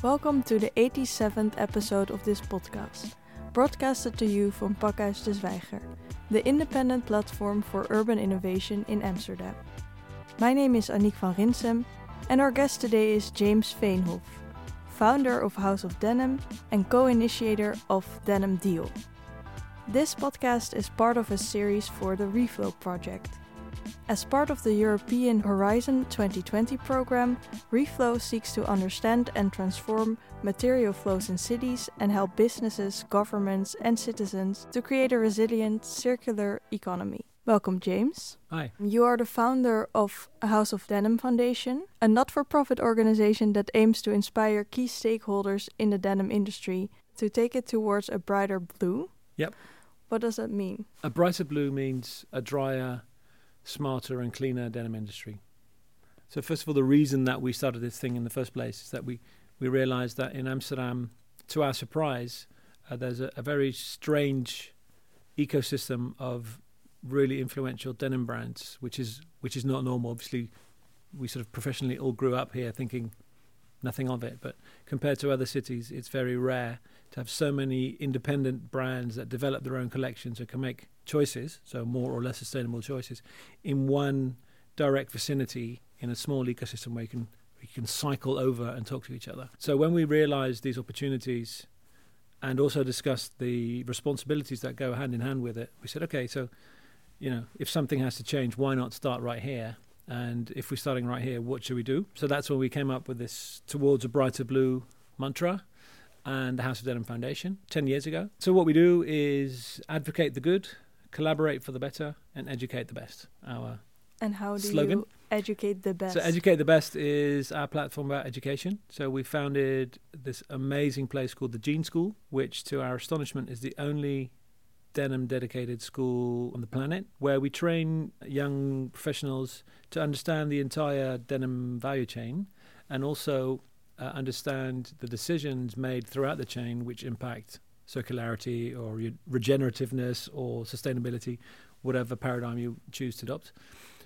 Welcome to the 87th episode of this podcast, broadcasted to you from Pakhuis de Zwijger, the independent platform for urban innovation in Amsterdam. My name is Annick van Rinsum, and our guest today is James Veenhoff, founder of House of Denim and co initiator of Denim Deal. This podcast is part of a series for the Reflow project. As part of the European Horizon 2020 program, Reflow seeks to understand and transform material flows in cities and help businesses, governments, and citizens to create a resilient, circular economy. Welcome, James. Hi. You are the founder of House of Denim Foundation, a not for profit organization that aims to inspire key stakeholders in the denim industry to take it towards a brighter blue. Yep. What does that mean? A brighter blue means a drier, smarter, and cleaner denim industry. So, first of all, the reason that we started this thing in the first place is that we, we realized that in Amsterdam, to our surprise, uh, there's a, a very strange ecosystem of really influential denim brands, which is which is not normal. Obviously, we sort of professionally all grew up here thinking nothing of it, but compared to other cities, it's very rare to have so many independent brands that develop their own collections and can make choices, so more or less sustainable choices, in one direct vicinity in a small ecosystem where you can we can cycle over and talk to each other. So when we realized these opportunities and also discussed the responsibilities that go hand in hand with it, we said, okay, so you know, if something has to change, why not start right here? And if we're starting right here, what should we do? So that's when we came up with this towards a brighter blue mantra and the House of Denim Foundation 10 years ago. So what we do is advocate the good, collaborate for the better, and educate the best. Our And how do Slogan? you educate the best? So Educate the Best is our platform about education. So we founded this amazing place called the Jean School, which to our astonishment is the only denim dedicated school on the planet where we train young professionals to understand the entire denim value chain and also uh, understand the decisions made throughout the chain which impact circularity or re- regenerativeness or sustainability, whatever paradigm you choose to adopt.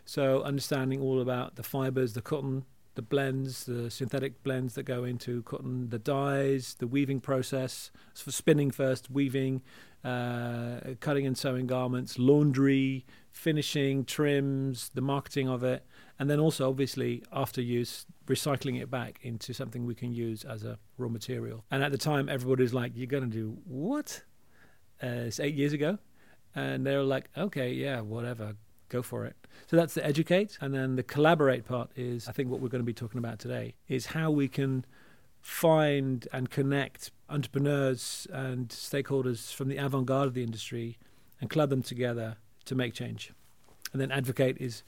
So, understanding all about the fibers, the cotton, the blends, the synthetic blends that go into cotton, the dyes, the weaving process, so spinning first, weaving, uh, cutting and sewing garments, laundry, finishing, trims, the marketing of it, and then also obviously after use, recycling it back into something we can use as a raw material. And at the time, everybody's like, "You're going to do what?" Uh, it's eight years ago, and they're like, "Okay, yeah, whatever, go for it." So that's the educate, and then the collaborate part is, I think, what we're going to be talking about today is how we can find and connect entrepreneurs and stakeholders from the avant-garde of the industry and club them together to make change. And then advocate is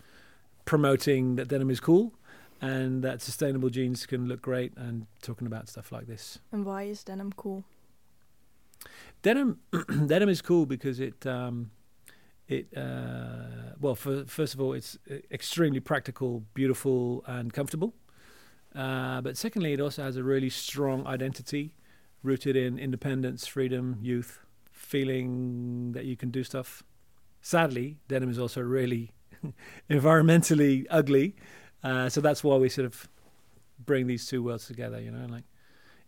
promoting that denim is cool and that sustainable jeans can look great and talking about stuff like this. and why is denim cool? Denim, denim is cool because it, um, it, uh, well, for, first of all, it's uh, extremely practical, beautiful, and comfortable. Uh, but secondly, it also has a really strong identity, rooted in independence, freedom, youth, feeling that you can do stuff. Sadly, denim is also really environmentally ugly, uh, so that's why we sort of bring these two worlds together. You know, like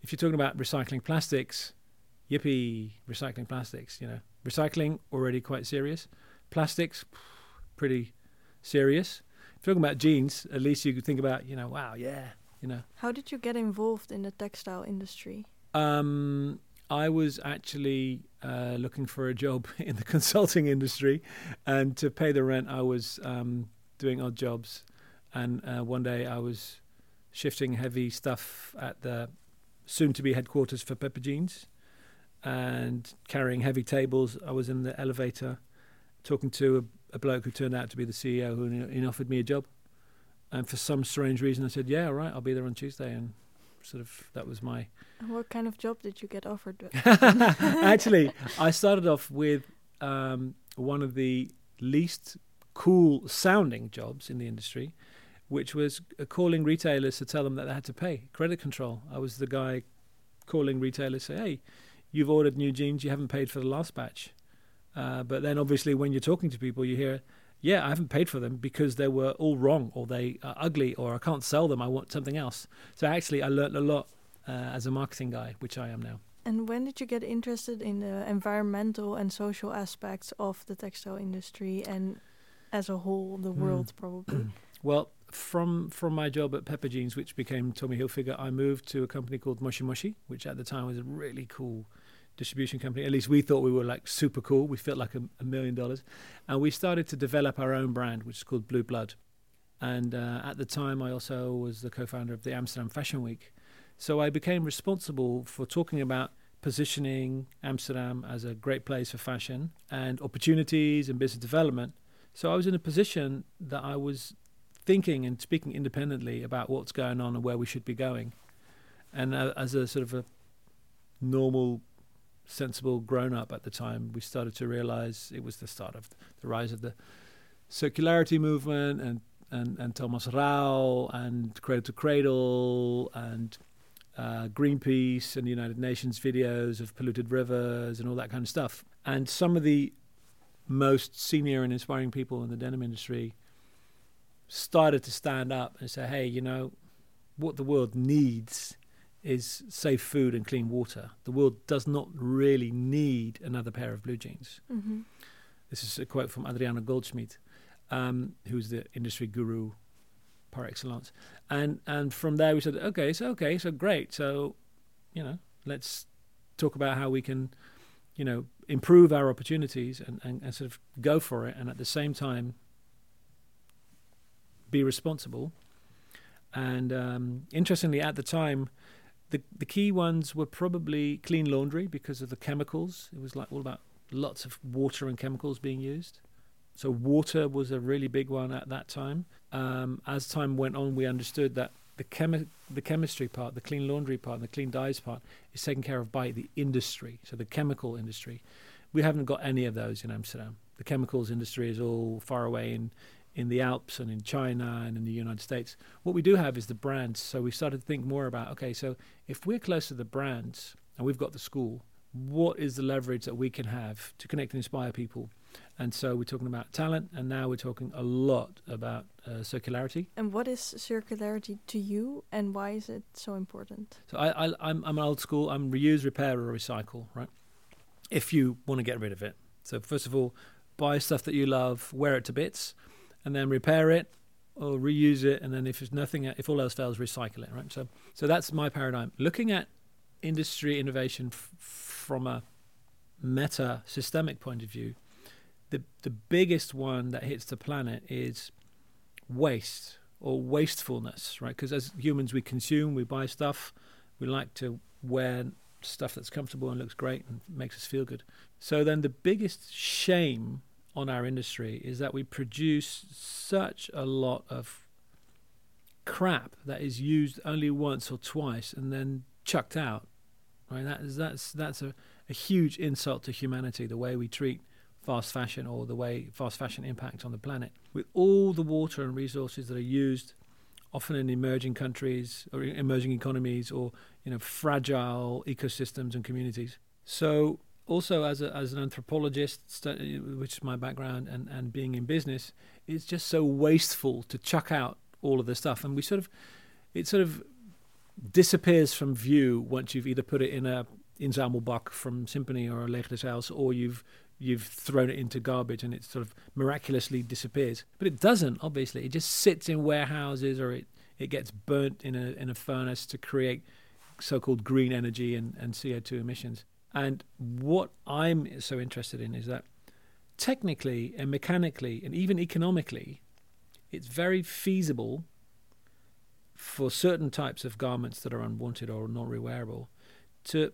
if you're talking about recycling plastics, yippee, recycling plastics. You know, recycling already quite serious. Plastics, pretty serious. If you're talking about jeans, at least you could think about, you know, wow, yeah, you know. How did you get involved in the textile industry? Um, I was actually uh, looking for a job in the consulting industry, and to pay the rent, I was um, doing odd jobs. And uh, one day, I was shifting heavy stuff at the soon-to-be headquarters for Pepe Jeans, and carrying heavy tables. I was in the elevator, talking to a, a bloke who turned out to be the CEO, who he offered me a job. And for some strange reason, I said, "Yeah, all right, I'll be there on Tuesday." And sort of that was my And what kind of job did you get offered? Actually, I started off with um, one of the least cool sounding jobs in the industry, which was calling retailers to tell them that they had to pay credit control. I was the guy calling retailers say, "Hey, you've ordered new jeans, you haven't paid for the last batch." Uh, but then, obviously, when you're talking to people, you hear, "Yeah, I haven't paid for them because they were all wrong, or they are ugly, or I can't sell them. I want something else." So actually, I learned a lot uh, as a marketing guy, which I am now. And when did you get interested in the environmental and social aspects of the textile industry and as a whole, the Hmm. world probably? Well, from from my job at Pepe Jeans, which became Tommy Hilfiger, I moved to a company called Moshi Moshi, which at the time was a really cool distribution company. At least we thought we were like super cool. We felt like a, a million dollars, and we started to develop our own brand, which is called Blue Blood. And uh, at the time, I also was the co-founder of the Amsterdam Fashion Week, so I became responsible for talking about positioning Amsterdam as a great place for fashion and opportunities and business development. So I was in a position that I was thinking and speaking independently about what's going on and where we should be going. And uh, as a sort of a normal, sensible grown up at the time, we started to realize it was the start of the rise of the circularity movement and, and, and Thomas Rau and Cradle to Cradle and uh, Greenpeace and the United Nations videos of polluted rivers and all that kind of stuff. And some of the most senior and inspiring people in the denim industry started to stand up and say, hey, you know, what the world needs is safe food and clean water. The world does not really need another pair of blue jeans. hmm This is a quote from Adriano Goldschmied, um, who's the industry guru par excellence. And and from there we said, okay, so okay, so great. So, you know, let's talk about how we can, you know, improve our opportunities and, and, and sort of go for it and at the same time be responsible. And um, interestingly, at the time, the the key ones were probably clean laundry because of the chemicals. It was like all about lots of water and chemicals being used. So water was a really big one at that time. Um, as time went on, we understood that the chemi- the chemistry part, the clean laundry part, and the clean dyes part is taken care of by the industry. So the chemical industry, we haven't got any of those in Amsterdam. The chemicals industry is all far away in in the Alps and in China and in the United States. What we do have is the brands. So we started to think more about okay, so if we're close to the brands and we've got the school, what is the leverage that we can have to connect and inspire people? And so we're talking about talent, and now we're talking a lot about uh, circularity. And what is circularity to you, and why is it so important? So I, I, I'm, I'm an old school. I'm reuse, repair, or recycle. Right? If you want to get rid of it, so first of all, buy stuff that you love, wear it to bits, and then repair it or reuse it, and then if there's nothing, if all else fails, recycle it. Right? So, so that's my paradigm. Looking at industry innovation f- from a meta systemic point of view, the the biggest one that hits the planet is waste or wastefulness, right? Because as humans, we consume, we buy stuff, we like to wear stuff that's comfortable and looks great and makes us feel good. So then the biggest shame on our industry is that we produce such a lot of crap that is used only once or twice and then chucked out. Right? That is that's that's a, a huge insult to humanity, the way we treat fast fashion or the way fast fashion impacts on the planet. With all the water and resources that are used often in emerging countries or emerging economies or you know fragile ecosystems and communities. So also as a, as an anthropologist, which is my background, and, and being in business, it's just so wasteful to chuck out all of this stuff, and we sort of it sort of disappears from view once you've either put it in a in inzamelbak from Sympany or a Leger des Heils, or you've you've thrown it into garbage and it sort of miraculously disappears. But it doesn't, obviously. It just sits in warehouses or it, it gets burnt in a in a furnace to create so called green energy and, and CO two emissions. And what I'm so interested in is that technically and mechanically and even economically, it's very feasible for certain types of garments that are unwanted or not rewearable to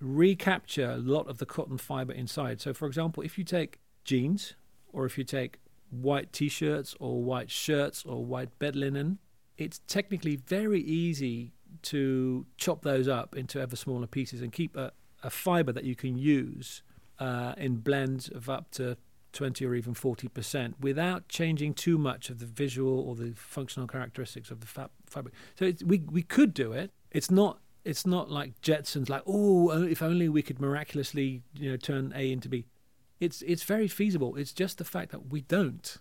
recapture a lot of the cotton fiber inside. So, for example, if you take jeans or if you take white t shirts or white shirts or white bed linen, it's technically very easy to chop those up into ever smaller pieces and keep a, a fiber that you can use uh, in blends of up to 20 or even 40% without changing too much of the visual or the functional characteristics of the fab- fabric. So we, we could do it. It's not it's not like Jetsons, like oh, if only we could miraculously, you know, turn A into B. It's it's very feasible. It's just the fact that we don't,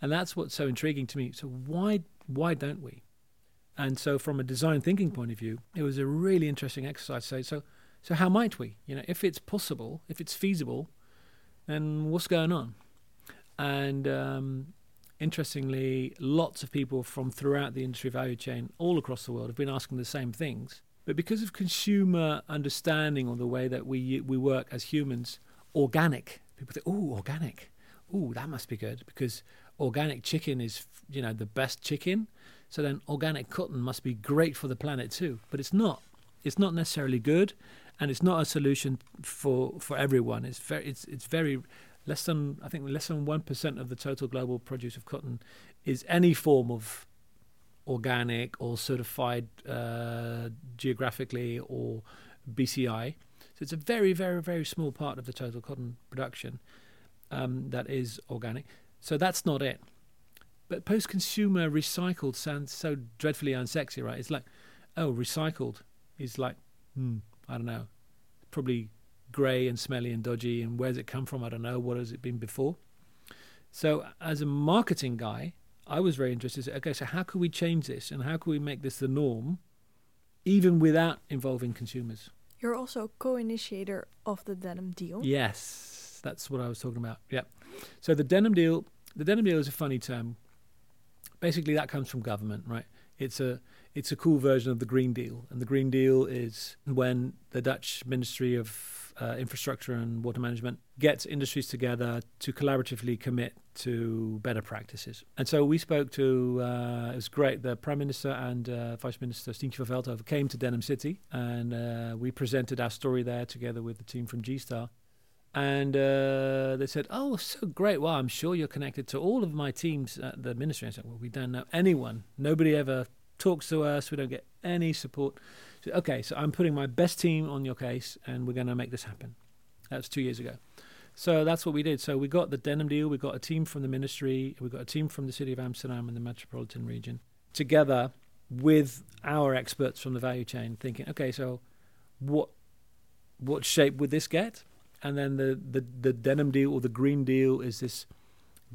and that's what's so intriguing to me. So why why don't we? And so, from a design thinking point of view, it was a really interesting exercise. So, so how might we? You know, if it's possible, if it's feasible, then what's going on? And um, interestingly, lots of people from throughout the industry value chain, all across the world, have been asking the same things. But because of consumer understanding or the way that we we work as humans, organic people think, "Oh, organic, oh, that must be good," because organic chicken is, you know, the best chicken. So then, organic cotton must be great for the planet too. But it's not. It's not necessarily good, and it's not a solution for for everyone. It's very it's it's very less than I think less than one percent of the total global produce of cotton is any form of organic or certified uh, geographically or BCI. So it's a very, very, very small part of the total cotton production um, that is organic. So that's not it. But post consumer recycled sounds so dreadfully unsexy, right? It's like, oh, recycled is like, hmm, I don't know, probably grey and smelly and dodgy. And where's it come from? I don't know. What has it been before? So as a marketing guy, I was very interested. Okay, so how can we change this, and how can we make this the norm, even without involving consumers? You're also co-initiator of the denim deal. Yes, that's what I was talking about. Yeah. So the denim deal, the denim deal is a funny term. Basically, that comes from government, right? It's a it's a cool version of the Green Deal, and the Green Deal is when the Dutch Ministry of uh, infrastructure and water management gets industries together to collaboratively commit to better practices. And so we spoke to, uh, it was great, the Prime Minister and uh, Vice Minister Stientje van Veldhoven came to Denim City and uh, we presented our story there together with the team from G-Star. And uh, they said, "Oh, so great! Well, I'm sure you're connected to all of my teams at the ministry." I said, "Well, we don't know anyone. Nobody ever talks to us. We don't get any support." So, okay, so I'm putting my best team on your case, and we're going to make this happen. That's two years ago. So that's what we did. So we got the denim deal. We got a team from the ministry. We got a team from the city of Amsterdam and the metropolitan region together with our experts from the value chain, thinking, okay, so what what shape would this get? And then the the, the denim deal or the green deal is this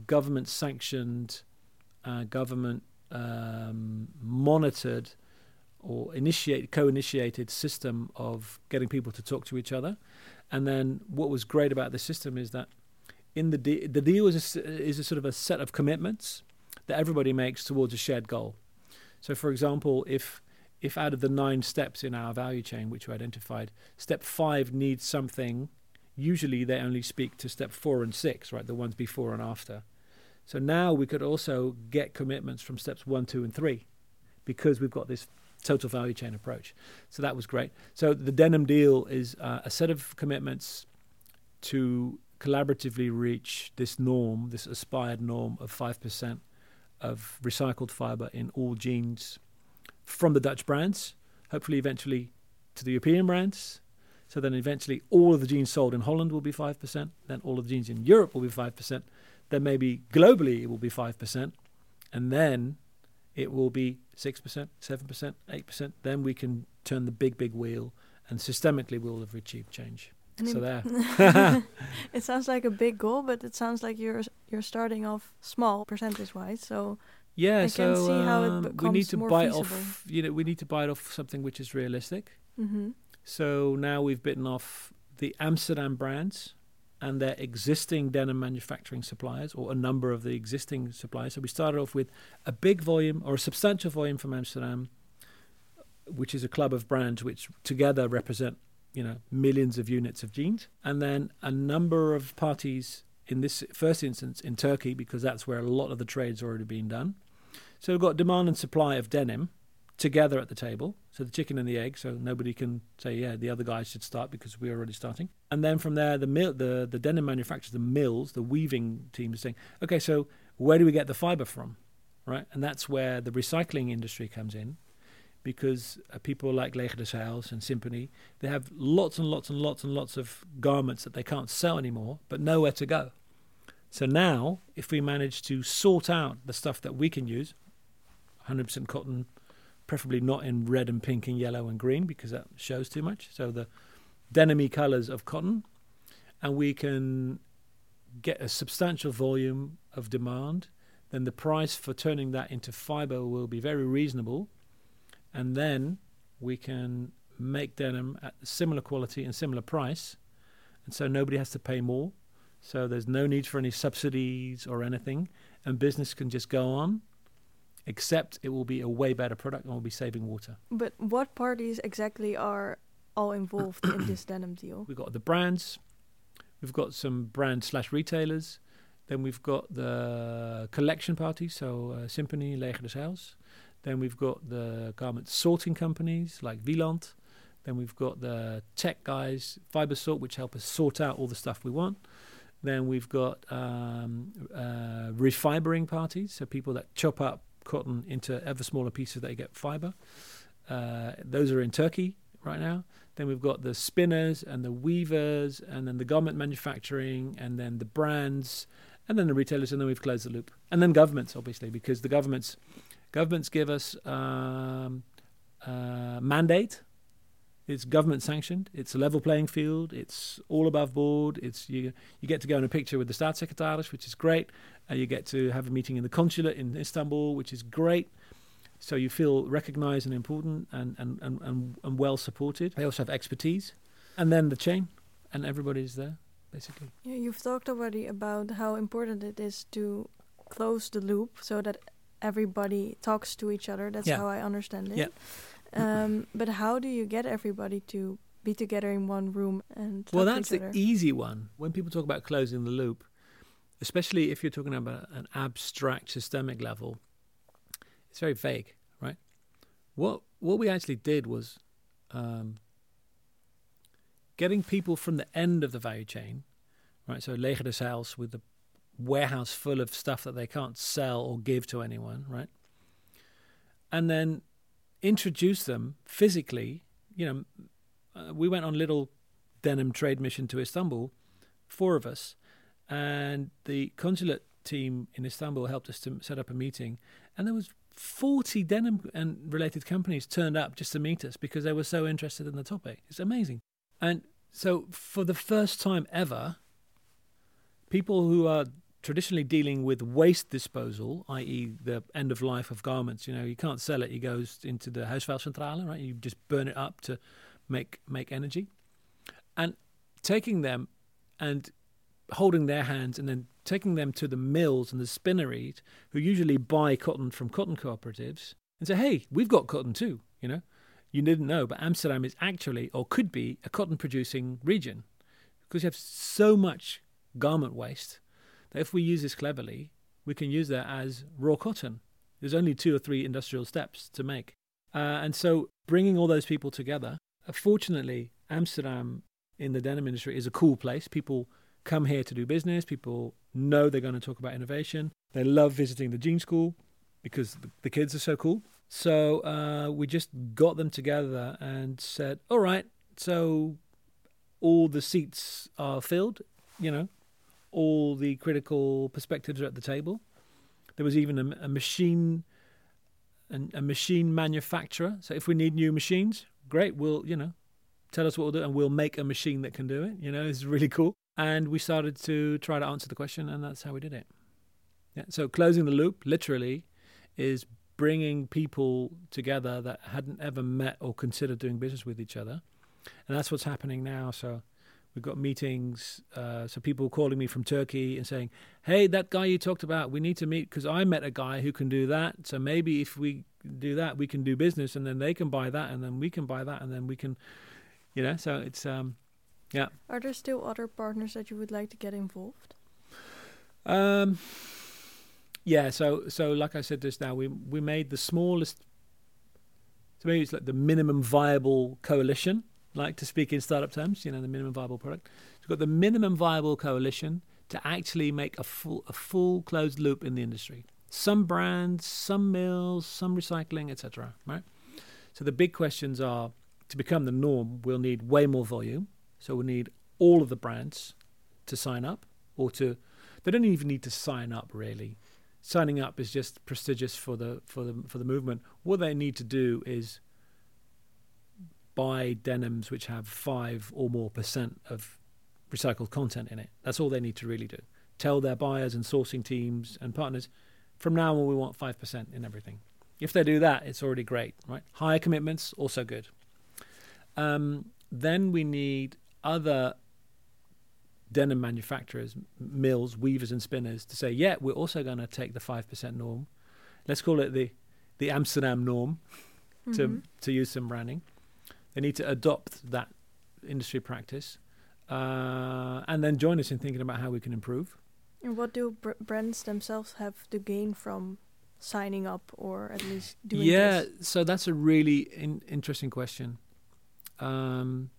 government sanctioned, uh, government um, monitored or initiate co-initiated system of getting people to talk to each other. And then what was great about the system is that in the de- the deal is a, is a sort of a set of commitments that everybody makes towards a shared goal. So, for example, if if out of the nine steps in our value chain which we identified, step five needs something, usually they only speak to step four and six, right? The ones before and after. So now we could also get commitments from steps one, two, and three, because we've got this total value chain approach. So that was great. So the denim deal is uh, a set of commitments to collaboratively reach this norm, this aspired norm of 5% of recycled fiber in all jeans from the Dutch brands, hopefully eventually to the European brands. So then eventually all of the jeans sold in Holland will be 5%, then all of the jeans in Europe will be 5%, then maybe globally it will be 5%, and then it will be 6%, 7%, 8%. Then we can turn the big, big wheel and systemically we'll have achieved change. And so there. it sounds like a big goal, but it sounds like you're you're starting off small percentage wise. So yeah, I so can see how it becomes we need to more bite feasible. off. You know, we need to bite off something which is realistic. Mm-hmm. So now we've bitten off the Amsterdam brands and their existing denim manufacturing suppliers, or a number of the existing suppliers. So we started off with a big volume or a substantial volume from Amsterdam, which is a club of brands which together represent, you know, millions of units of jeans, and then a number of parties in this first instance in Turkey because that's where a lot of the trade's already been done. So we've got demand and supply of denim together at the table. So the chicken and the egg. So nobody can say, yeah, the other guys should start because we're already starting. And then from there, the mill, the the denim manufacturers, the mills, the weaving team is saying, okay, so where do we get the fiber from, right? And that's where the recycling industry comes in. Because uh, people like Leger des Heils and Sympany, they have lots and lots and lots and lots of garments that they can't sell anymore, but nowhere to go. So now, if we manage to sort out the stuff that we can use, 100% cotton, preferably not in red and pink and yellow and green because that shows too much. So the denim colors of cotton, and we can get a substantial volume of demand, then the price for turning that into fiber will be very reasonable. and then we can make denim at similar quality and similar price, and so nobody has to pay more. So there's no need for any subsidies or anything, and business can just go on. Except it will be a way better product and we'll be saving water. But what parties exactly are all involved in this denim deal? We've got the brands, we've got some brand slash retailers, then we've got the collection parties, so uh, Sympany, Leger des Heils. Then we've got the garment sorting companies like Wieland. Then we've got the tech guys, Fibersort, which help us sort out all the stuff we want. Then we've got um, uh, refibering parties, so people that chop up cotton into ever smaller pieces that get fiber. Uh, those are in Turkey right now. Then we've got the spinners and the weavers, and then the garment manufacturing, and then the brands, and then the retailers, and then we've closed the loop. And then governments, obviously, because the governments governments give us um, uh, mandate. It's government sanctioned. It's a level playing field. It's all above board. It's you. You get to go in a picture with the staatssecretaris, which is great. Uh, you get to have a meeting in the consulate in Istanbul, which is great. So you feel recognized and important and, and, and, and, and well supported. They also have expertise. And then the chain, and everybody's there, basically. Yeah, you've talked already about how important it is to close the loop so that everybody talks to each other. That's Yeah. how I understand it. Yeah. Um, but how do you get everybody to be together in one room and talk Well, that's the easy one. When people talk about closing the loop, especially if you're talking about an abstract systemic level, it's very vague, right? What what we actually did was um, getting people from the end of the value chain, right? So Leger des Heils with the warehouse full of stuff that they can't sell or give to anyone, right? And then introduce them physically. You know, uh, we went on little denim trade mission to Istanbul, four of us, and the consulate team in Istanbul helped us to set up a meeting, and there was 40 denim and related companies turned up just to meet us because they were so interested in the topic. It's amazing. And so for the first time ever, people who are traditionally dealing with waste disposal, i.e., the end of life of garments. You know, you can't sell it; it goes into the huisvuilcentrale, right? You just burn it up to make make energy, and taking them and holding their hands and then taking them to the mills and the spinneries who usually buy cotton from cotton cooperatives and say, "Hey, we've got cotton too." You know, you didn't know, but Amsterdam is actually or could be a cotton producing region because you have so much garment waste that if we use this cleverly, we can use that as raw cotton. There's only two or three industrial steps to make. Uh, and so bringing all those people together, uh, fortunately, Amsterdam in the denim industry is a cool place. People come here to do business. People know they're going to talk about innovation. They love visiting the jean school because the, kids are so cool. So uh, we just got them together and said, all right, so all the seats are filled, you know, all the critical perspectives are at the table. There was even a, a machine, an, a machine manufacturer. So if we need new machines, great. We'll you know, tell us what we'll do, and we'll make a machine that can do it. You know, it's really cool. And we started to try to answer the question, and that's how we did it. Yeah. So closing the loop, literally, is bringing people together that hadn't ever met or considered doing business with each other, and that's what's happening now. So We've got meetings. Uh, so people calling me from Turkey and saying, "Hey, that guy you talked about, we need to meet because I met a guy who can do that. So maybe if we do that, we can do business, and then they can buy that, and then we can buy that, and then we can, you know. So it's um, yeah. Are there still other partners that you would like to get involved? Um, yeah. So so like I said just now, we we made the smallest. So maybe it's like the minimum viable coalition like to speak in startup terms, you know, the minimum viable product. We've got the minimum viable coalition to actually make a full a full closed loop in the industry. Some brands, some mills, some recycling, etc. Right. So the big questions are to become the norm. We'll need way more volume. So we'll need all of the brands to sign up, or to. They don't even need to sign up really. Signing up is just prestigious for the for the for the movement. What they need to do is buy denims which have five or more percent of recycled content in it. That's all they need to really do. Tell their buyers and sourcing teams and partners, from now on we want five percent in everything. If they do that, it's already great, right? Higher commitments, also good. Um, then we need other denim manufacturers, mills, weavers, and spinners to say, yeah, we're also going to take the 5% norm. Let's call it the, the Amsterdam norm mm-hmm. to, to use some branding. They need to adopt that industry practice uh, and then join us in thinking about how we can improve. And what do br- brands themselves have to gain from signing up or at least doing yeah, this? so that's a really in- interesting question. Um,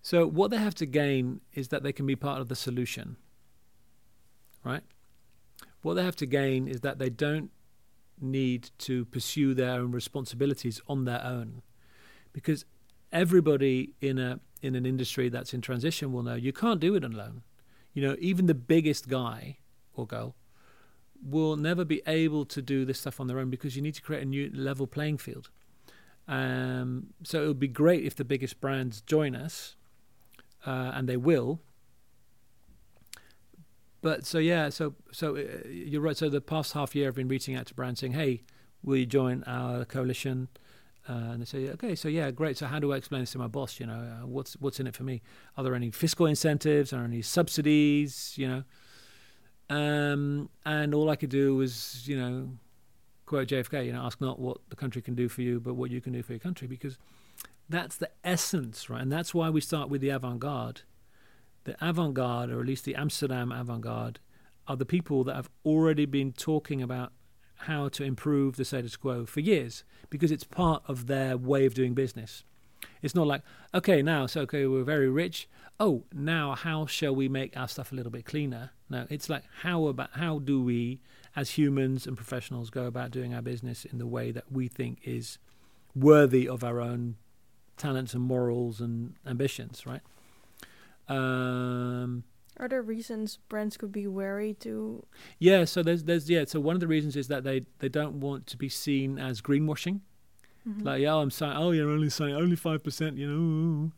so what they have to gain is that they can be part of the solution, right? What they have to gain is that they don't need to pursue their own responsibilities on their own, because everybody in a in an industry that's in transition will know you can't do it alone. You know, even the biggest guy or girl will never be able to do this stuff on their own because you need to create a new level playing field. Um, so it would be great if the biggest brands join us, uh, and they will. But so yeah, so so uh, you're right. So the past half year, I've been reaching out to brands saying, "Hey, will you join our coalition?" Uh, and they say, okay, so yeah, great. So how do I explain this to my boss? You know, uh, what's what's in it for me? Are there any fiscal incentives? Are there any subsidies? You know, um, and all I could do was, you know, quote JFK, you know, ask not what the country can do for you, but what you can do for your country, because that's the essence, right? And that's why we start with the avant-garde. The avant-garde, or at least the Amsterdam avant-garde, are the people that have already been talking about how to improve the status quo for years because it's part of their way of doing business. It's not like, okay, now, so okay, we're very rich. Oh, now how shall we make our stuff a little bit cleaner? No, it's like how about how do we as humans and professionals go about doing our business in the way that we think is worthy of our own talents and morals and ambitions, right? Um, are there reasons brands could be wary to? Yeah, so there's there's yeah. So one of the reasons is that they they don't want to be seen as greenwashing. Mm-hmm. Like yeah, I'm saying oh you're only saying only five percent, you know.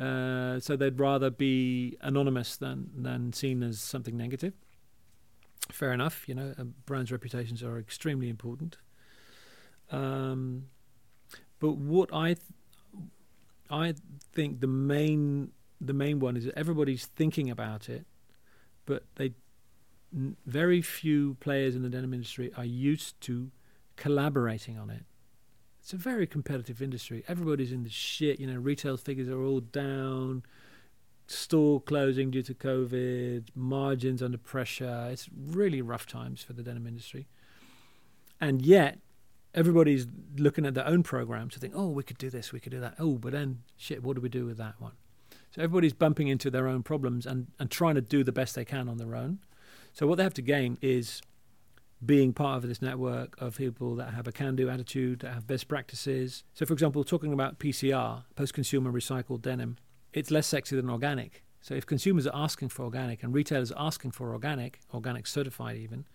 Uh, so they'd rather be anonymous than than seen as something negative. Fair enough, you know. Brands' reputations are extremely important. Um, but what I th- I think the main the main one is that everybody's thinking about it, but they n- very few players in the denim industry are used to collaborating on it. It's a very competitive industry. Everybody's in the shit. You know, retail figures are all down, store closing due to COVID, margins under pressure. It's really rough times for the denim industry. And yet, everybody's looking at their own programs to think, oh, we could do this, we could do that. Oh, but then, shit, what do we do with that one? So everybody's bumping into their own problems and, and trying to do the best they can on their own. So what they have to gain is being part of this network of people that have a can-do attitude, that have best practices. So, for example, talking about PCR, post-consumer recycled denim, it's less sexy than organic. So, if consumers are asking for organic and retailers are asking for organic, organic certified even,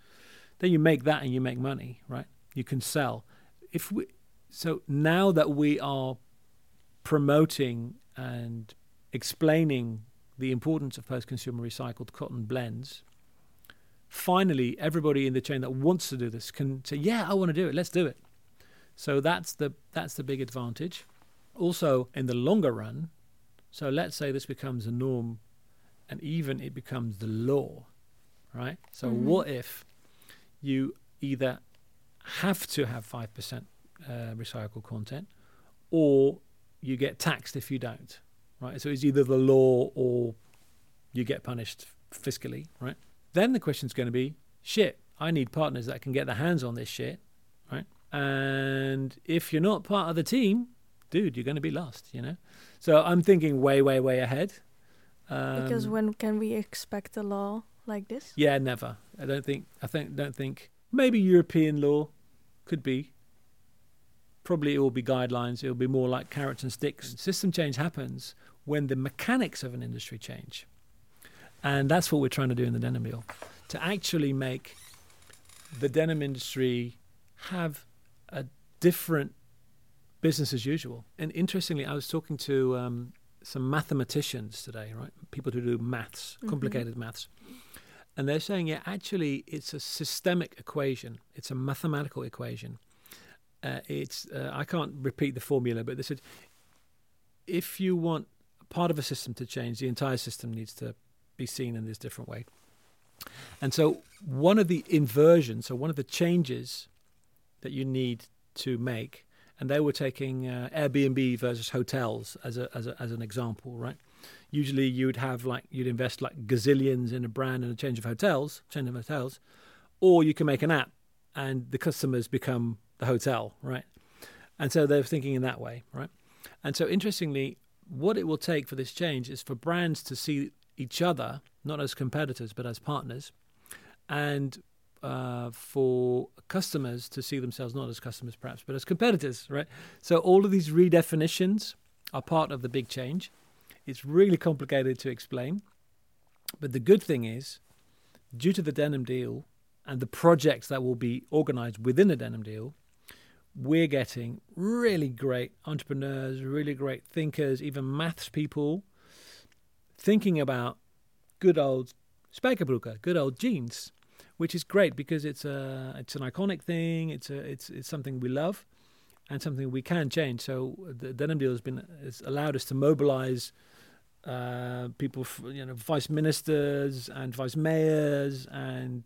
then you make that and you make money, right? You can sell. If we, so now that we are promoting and explaining the importance of post consumer recycled cotton blends, finally everybody in the chain that wants to do this can say, Yeah, I want to do it, let's do it. So that's the that's the big advantage. Also in the longer run, so let's say this becomes a norm and even it becomes the law, right? So mm-hmm. what if you either have to have 5% uh, recycled content or you get taxed if you don't? Right? So it's either the law or you get punished fiscally, right? Then the question's going to be, shit, I need partners that can get their hands on this shit, right? And if you're not part of the team, dude, you're going to be lost, you know? So I'm thinking way, way, way ahead. Um, because when can we expect a law like this? Yeah, never. I don't think. I think. Don't think. Maybe European law could be probably it will be guidelines. It will be more like carrots and sticks. System change happens when the mechanics of an industry change. And that's what we're trying to do in the denim mill to actually make the denim industry have a different business as usual. And interestingly, I was talking to um, some mathematicians today, right? People who do maths, mm-hmm. complicated mm-hmm. maths. And they're saying, yeah, actually, it's a systemic equation, it's a mathematical equation uh, it's uh, I can't repeat the formula, but they said if you want part of a system to change, the entire system needs to be seen in this different way. And so, one of the inversions, so one of the changes that you need to make, and they were taking uh, Airbnb versus hotels as a, as a, as an example, right? Usually, you would have like you'd invest like gazillions in a brand and a change of hotels, change of hotels, or you can make an app and the customers become the hotel, right? And so they're thinking in that way, right? And so interestingly, what it will take for this change is for brands to see each other not as competitors but as partners, and uh, for customers to see themselves not as customers perhaps but as competitors, right? So all of these redefinitions are part of the big change. It's really complicated to explain, but the good thing is, due to the denim deal and the projects that will be organized within the denim deal, we're getting really great entrepreneurs, really great thinkers, even maths people thinking about good old spijkerbroeken, good old jeans, which is great because it's a it's an iconic thing. It's a it's it's something we love, and something we can change. So the denim deal has been has allowed us to mobilize uh, people, you know, vice ministers and vice mayors and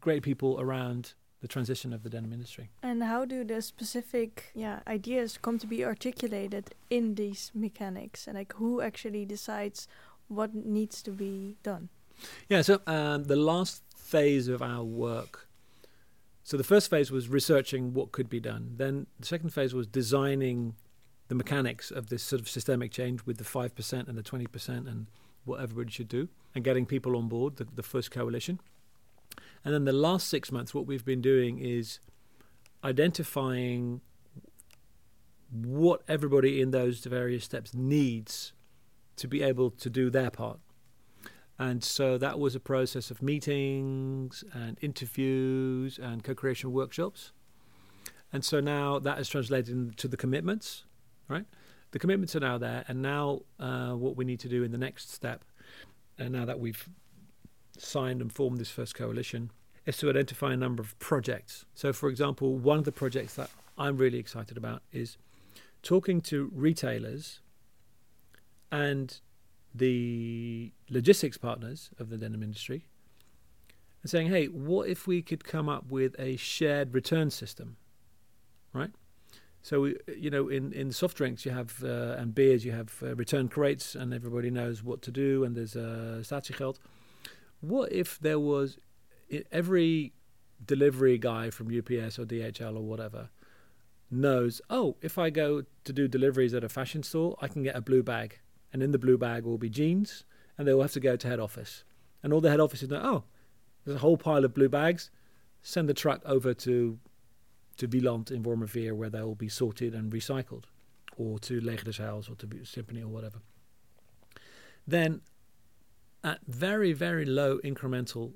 great people around the transition of the denim industry. And how do the specific yeah ideas come to be articulated in these mechanics, and like who actually decides what needs to be done? Yeah, so um, the last phase of our work. So the first phase was researching what could be done. Then the second phase was designing the mechanics of this sort of systemic change with the five percent and the twenty percent and what everybody should do, and getting people on board. The, the first coalition. And then the last six months, what we've been doing is identifying what everybody in those various steps needs to be able to do their part. And so that was a process of meetings and interviews and co creation workshops. And so now that is translated into the commitments, right? The commitments are now there. And now uh, what we need to do in the next step, and now that we've signed and formed this first coalition is to identify a number of projects. So, for example, one of the projects that I'm really excited about is talking to retailers and the logistics partners of the denim industry and saying, hey, what if we could come up with a shared return system, right? So, we, you know, in, in soft drinks you have uh, and beers you have uh, return crates and everybody knows what to do and there's a uh, statiegeld what if there was every delivery guy from UPS or DHL or whatever knows, oh, if I go to do deliveries at a fashion store, I can get a blue bag. And in the blue bag will be jeans, and they will have to go to head office. And all the head offices know, oh, there's a whole pile of blue bags. Send the truck over to to Wieland in Wormerveer where they will be sorted and recycled, or to Leger des Heils or to Sympany or whatever. Then at very, very low incremental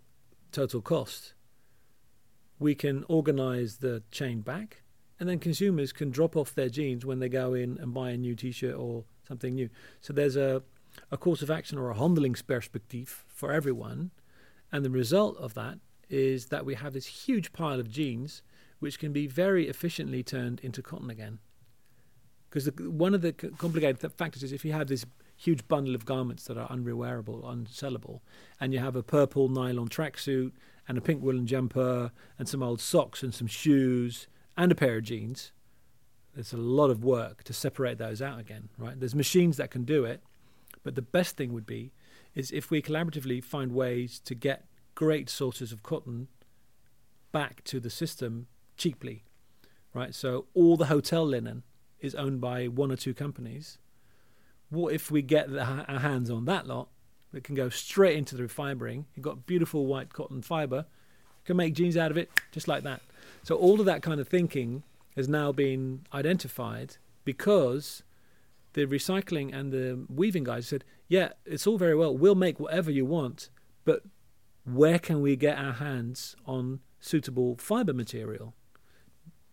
total cost, we can organize the chain back and then consumers can drop off their jeans when they go in and buy a new t-shirt or something new. So there's a, a course of action or a handelingsperspectief for everyone. And the result of that is that we have this huge pile of jeans which can be very efficiently turned into cotton again. Because one of the complicated factors is if you have this huge bundle of garments that are unrewearable, unsellable, and you have a purple nylon tracksuit and a pink woolen jumper and some old socks and some shoes and a pair of jeans. There's a lot of work to separate those out again, right? There's machines that can do it, but the best thing would be is if we collaboratively find ways to get great sources of cotton back to the system cheaply, right? So all the hotel linen is owned by one or two companies what if we get the, our hands on that lot that can go straight into the fibering? You've got beautiful white cotton fiber, You can make jeans out of it just like that. So all of that kind of thinking has now been identified because the recycling and the weaving guys said, yeah, it's all very well. We'll make whatever you want, but where can we get our hands on suitable fiber material?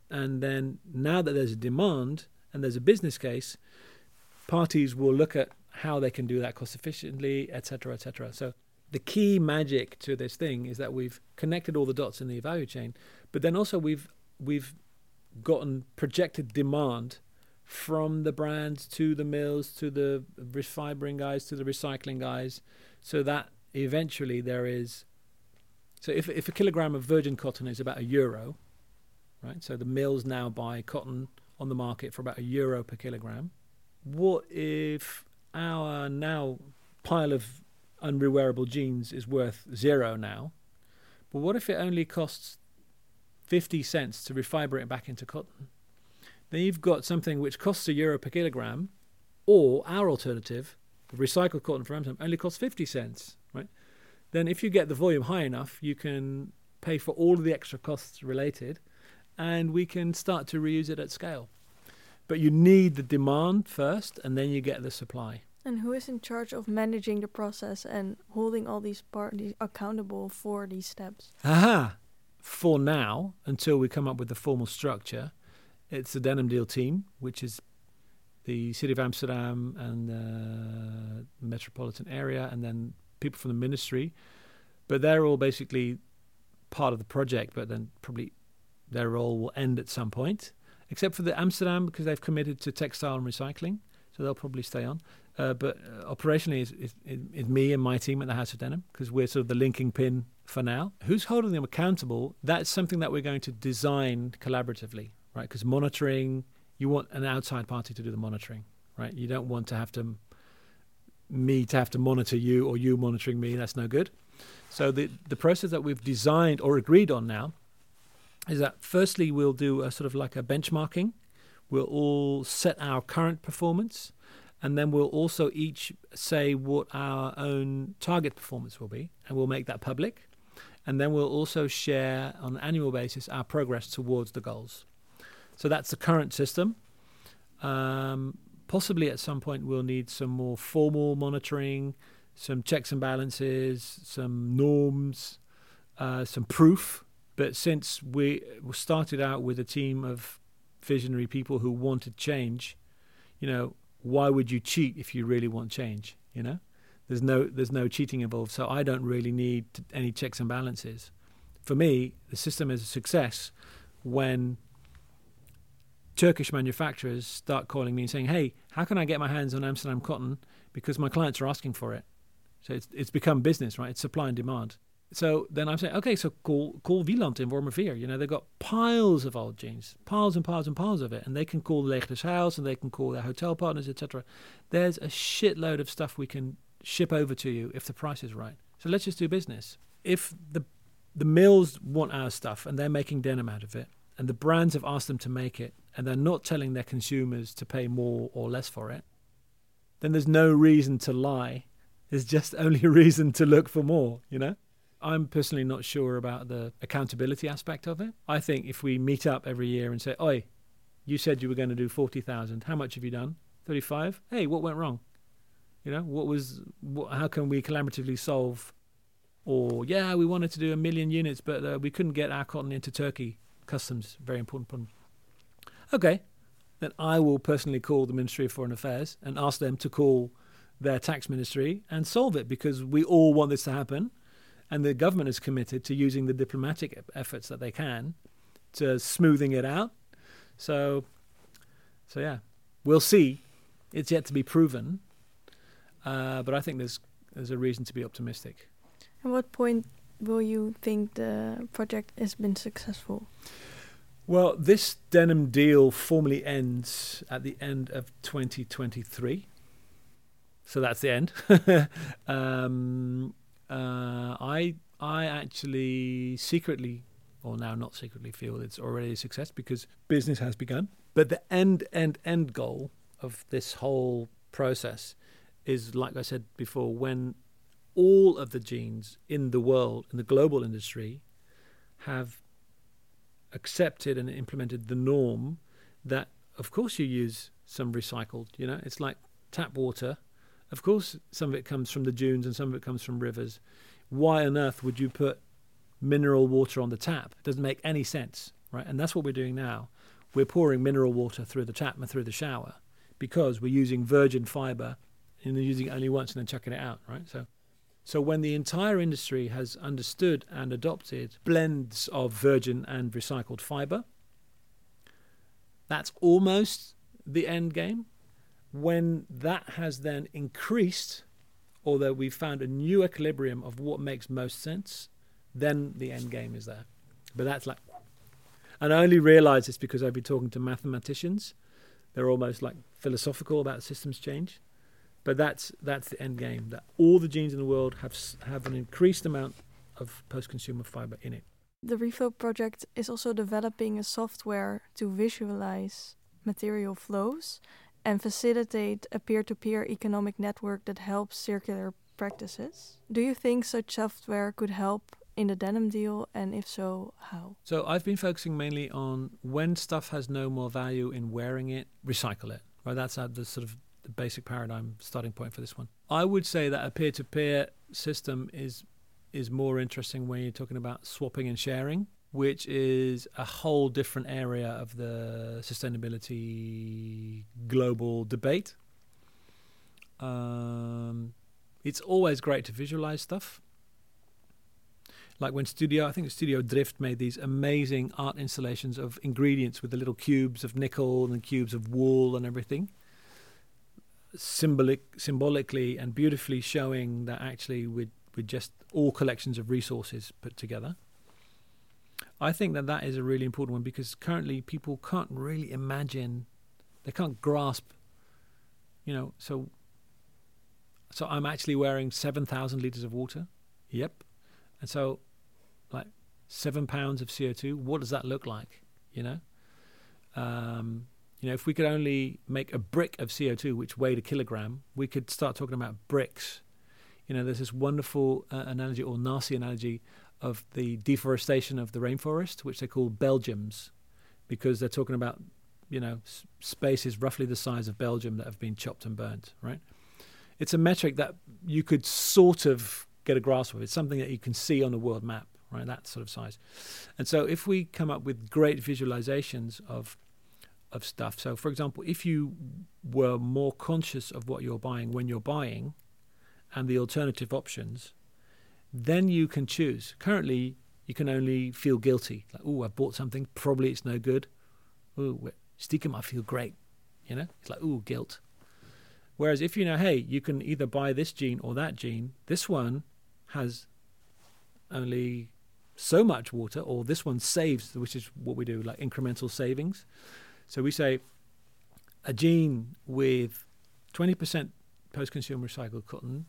And then now that there's a demand and there's a business case, parties will look at how they can do that cost efficiently, etc., etc. So the key magic to this thing is that we've connected all the dots in the value chain, but then also we've we've gotten projected demand from the brands to the mills to the fibering guys to the recycling guys, so that eventually there is. So if if a kilogram of virgin cotton is about a euro, right? So the mills now buy cotton on the market for about a euro per kilogram. What if our now pile of unrewearable jeans is worth zero now? But what if it only costs 50 cents to refiber it back into cotton? Then you've got something which costs a euro per kilogram, or our alternative, recycled cotton from Amsterdam, only costs 50 cents, right? Then if you get the volume high enough, you can pay for all of the extra costs related, and we can start to reuse it at scale. But you need the demand first, and then you get the supply. And who is in charge of managing the process and holding all these parties accountable for these steps? Aha! For now, until we come up with the formal structure, it's the Denim Deal team, which is the City of Amsterdam and the metropolitan area, and then people from the ministry. But they're all basically part of the project, but then probably their role will end at some point, except for the Amsterdam because they've committed to textile and recycling, so they'll probably stay on. Uh, but uh, operationally, it's, it's, it's, me and my team at the House of Denim because we're sort of the linking pin for now. Who's holding them accountable? That's something that we're going to design collaboratively, right? Because monitoring, you want an outside party to do the monitoring, right? You don't want to have to me to have to monitor you or you monitoring me. That's no good. So the the process that we've designed or agreed on now is that firstly we'll do a sort of like a benchmarking. We'll all set our current performance, and then we'll also each say what our own target performance will be, and we'll make that public. And then we'll also share on an annual basis our progress towards the goals. So that's the current system. Um, possibly at some point we'll need some more formal monitoring, some checks and balances, some norms, uh, some proof but since we started out with a team of visionary people who wanted change, you know, why would you cheat if you really want change? You know, there's no there's no cheating involved. So I don't really need any checks and balances. For me, the system is a success when Turkish manufacturers start calling me and saying, "Hey, how can I get my hands on Amsterdam cotton? Because my clients are asking for it." So it's it's become business, right? It's supply and demand so then I'm saying, okay, so call call Wieland in Wormerveer. You know, they've got piles of old jeans, piles and piles and piles of it, and they can call Leger des Heils and they can call their hotel partners, etc. There's a shitload of stuff we can ship over to you if the price is right. So let's just do business. If the the mills want our stuff and they're making denim out of it, and the brands have asked them to make it, and they're not telling their consumers to pay more or less for it, then there's no reason to lie. There's just only a reason to look for more, you know? I'm personally not sure about the accountability aspect of it. I think if we meet up every year and say, "Oi, you said you were going to do forty thousand. How much have you done? Thirty-five. Hey, what went wrong? You know, what was? What, how can we collaboratively solve? Or yeah, we wanted to do a million units, but uh, we couldn't get our cotton into Turkey. Customs very important problem. Okay, then I will personally call the Ministry of Foreign Affairs and ask them to call their tax ministry and solve it because we all want this to happen and the government is committed to using the diplomatic efforts that they can to smoothing it out. So, so yeah, we'll see. It's yet to be proven, uh, but I think there's there's a reason to be optimistic. At what point will you think the project has been successful? Well, this denim deal formally ends at the end of 2023. So that's the end. um, uh, I I actually secretly, or now not secretly, feel it's already a success because business has begun. But the end end end goal of this whole process is, like I said before, when all of the jeans in the world, in the global industry, have accepted and implemented the norm that, of course, you use some recycled. You know, it's like tap water of course, some of it comes from the dunes and some of it comes from rivers. Why on earth would you put mineral water on the tap? It doesn't make any sense, right? And that's what we're doing now. We're pouring mineral water through the tap and through the shower because we're using virgin fiber and using it only once and then chucking it out, right? So, so when the entire industry has understood and adopted blends of virgin and recycled fiber, That's almost the end game. When that has then increased, or that we've found a new equilibrium of what makes most sense, then the end game is there. But that's like, and I only realize this because I've been talking to mathematicians. They're almost like philosophical about systems change. But that's that's the end game. That all the jeans in the world have have an increased amount of post-consumer fiber in it. The REFLOW project is also developing a software to visualize material flows and facilitate a peer-to-peer economic network that helps circular practices. Do you think such software could help in the denim deal, and if so, how? So I've been focusing mainly on when stuff has no more value in wearing it, recycle it. Right, that's the sort of the basic paradigm starting point for this one. I would say that a peer-to-peer system is is more interesting when you're talking about swapping and sharing, which is a whole different area of the sustainability global debate. Um, it's always great to visualize stuff. Like when Studio, I think Studio Drift made these amazing art installations of ingredients with the little cubes of nickel and cubes of wool and everything symbolic, symbolically and beautifully showing that actually with with just all collections of resources put together. I think that that is a really important one because currently people can't really imagine, they can't grasp, you know. So, so I'm actually wearing seven thousand liters of water. Yep, and so, like seven pounds of CO two. What does that look like? You know. Um, you know, if we could only make a brick of CO2 which weighed a kilogram, we could start talking about bricks. You know, there's this wonderful uh, analogy or nasty analogy of the deforestation of the rainforest, which they call Belgiums, because they're talking about, you know, s- spaces roughly the size of Belgium that have been chopped and burnt, right? It's a metric that you could sort of get a grasp of. It's something that you can see on a world map, right? That sort of size. And so if we come up with great visualizations of of stuff. So, for example, if you were more conscious of what you're buying when you're buying and the alternative options, then you can choose. Currently, you can only feel guilty. Like, oh, I bought something, probably it's no good. Oh, stiekem, I feel great. You know, it's like, oh, guilt. Whereas if you know, hey, you can either buy this jean or that jean, this one has only so much water, or this one saves, which is what we do, like incremental savings. So we say a jean with 20% post consumer recycled cotton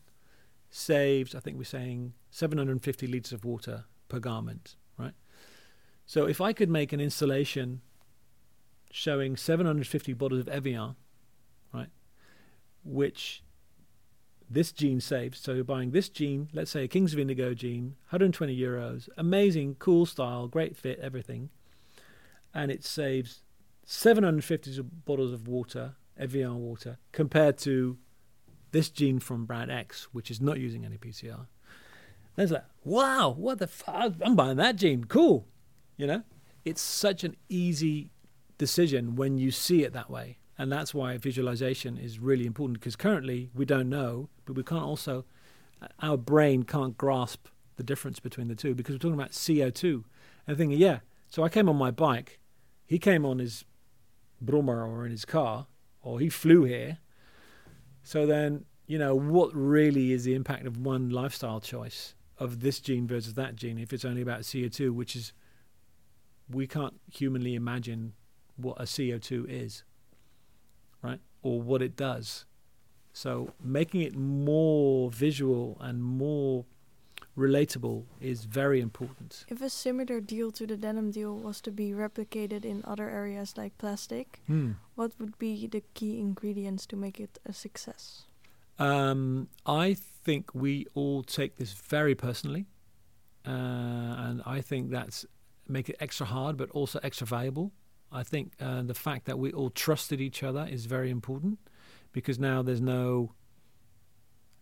saves, I think we're saying 750 litres of water per garment, right? So if I could make an installation showing 750 bottles of Evian, right, which this jean saves. So you're buying this jean, let's say a Kings of Indigo jean, 120 euros, amazing, cool style, great fit, everything, and it saves 750 bottles of water, Evian water, compared to this jean from brand X, which is not using any PCR. And it's like, wow, what the fuck? I'm buying that jean. Cool. You know, it's such an easy decision when you see it that way. And that's why visualization is really important because currently we don't know, but we can't also, uh, our brain can't grasp the difference between the two because we're talking about CO2. And thinking, yeah, so I came on my bike, he came on his Brummer or in his car, or he flew here. So then, you know, what really is the impact of one lifestyle choice of this jean versus that jean if it's only about CO2, which is, we can't humanly imagine what a CO2 is, right? Or what it does. So making it more visual and more relatable is very important. If a similar deal to the denim deal was to be replicated in other areas like plastic, Hmm. what would be the key ingredients to make it a success? Um, I think we all take this very personally, uh, and I think that's make it extra hard, but also extra valuable. I think uh, the fact that we all trusted each other is very important because now there's no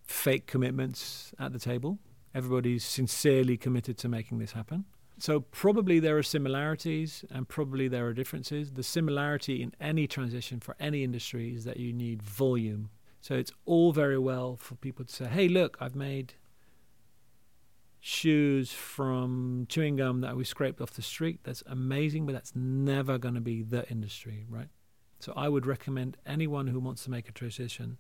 fake commitments at the table. Everybody's sincerely committed to making this happen. So probably there are similarities and probably there are differences. The similarity in any transition for any industry is that you need volume. So it's all very well for people to say, "Hey, look, I've made shoes from chewing gum that we scraped off the street. That's amazing, but that's never going to be the industry, right? So I would recommend anyone who wants to make a transition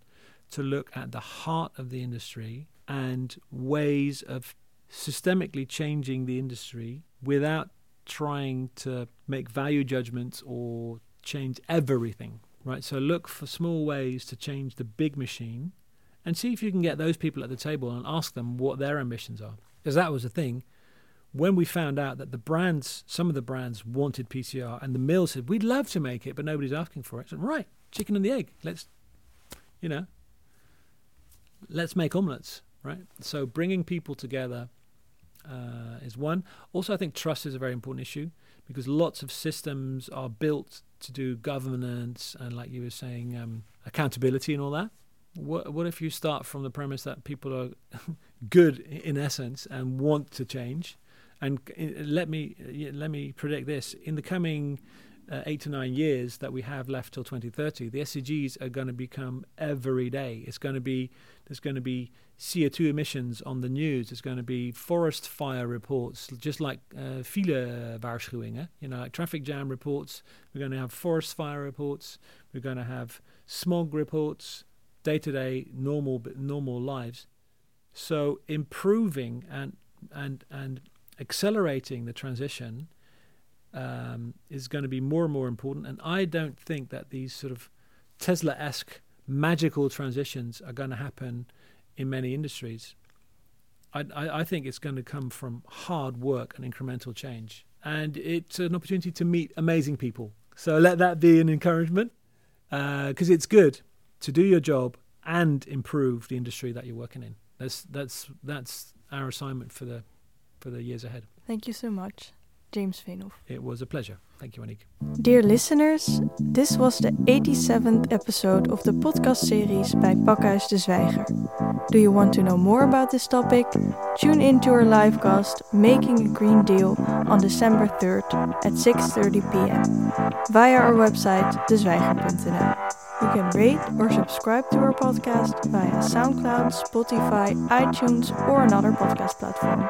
to look at the heart of the industry and ways of systemically changing the industry without trying to make value judgments or change everything, right? So look for small ways to change the big machine and see if you can get those people at the table and ask them what their ambitions are. Because that was the thing. When we found out that the brands, some of the brands wanted PCR, and the mill said, we'd love to make it, but nobody's asking for it. I said, right, chicken and the egg. Let's, you know, let's make omelets, right? So bringing people together uh, is one. Also, I think trust is a very important issue because lots of systems are built to do governance and, like you were saying, um, accountability and all that. What, what if you start from the premise that people are good in essence and want to change? And uh, let me let me predict this: in the coming uh, eight to nine years that we have left till 2030, the SDGs are going to become every day. It's going to be there's going to be CO2 emissions on the news. There's going to be forest fire reports, just like uh, file waarschuwingen, you know, like traffic jam reports. We're going to have forest fire reports. We're going to have smog reports, day-to-day normal normal lives. So improving and and and accelerating the transition um, is going to be more and more important. And I don't think that these sort of Tesla esque magical transitions are going to happen in many industries. I, I, I, think it's going to come from hard work and incremental change. And it's an opportunity to meet amazing people. So let that be an encouragement because uh, it's good to do your job and improve the industry that you're working in. That's, that's, that's our assignment for the, for the years ahead. Thank you so much. James Veenhoff. It was a pleasure. Thank you, Annick. Dear listeners, this was the 87th episode of the podcast series by Pakhuis de Zwijger. Do you want to know more about this topic? Tune into our livecast Making a Green Deal on December 3rd at 6:30 p.m. via our website dezwijger.nl. You can rate or subscribe to our podcast via SoundCloud, Spotify, iTunes, or another podcast platform.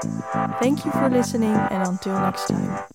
Thank you for listening, and until next time.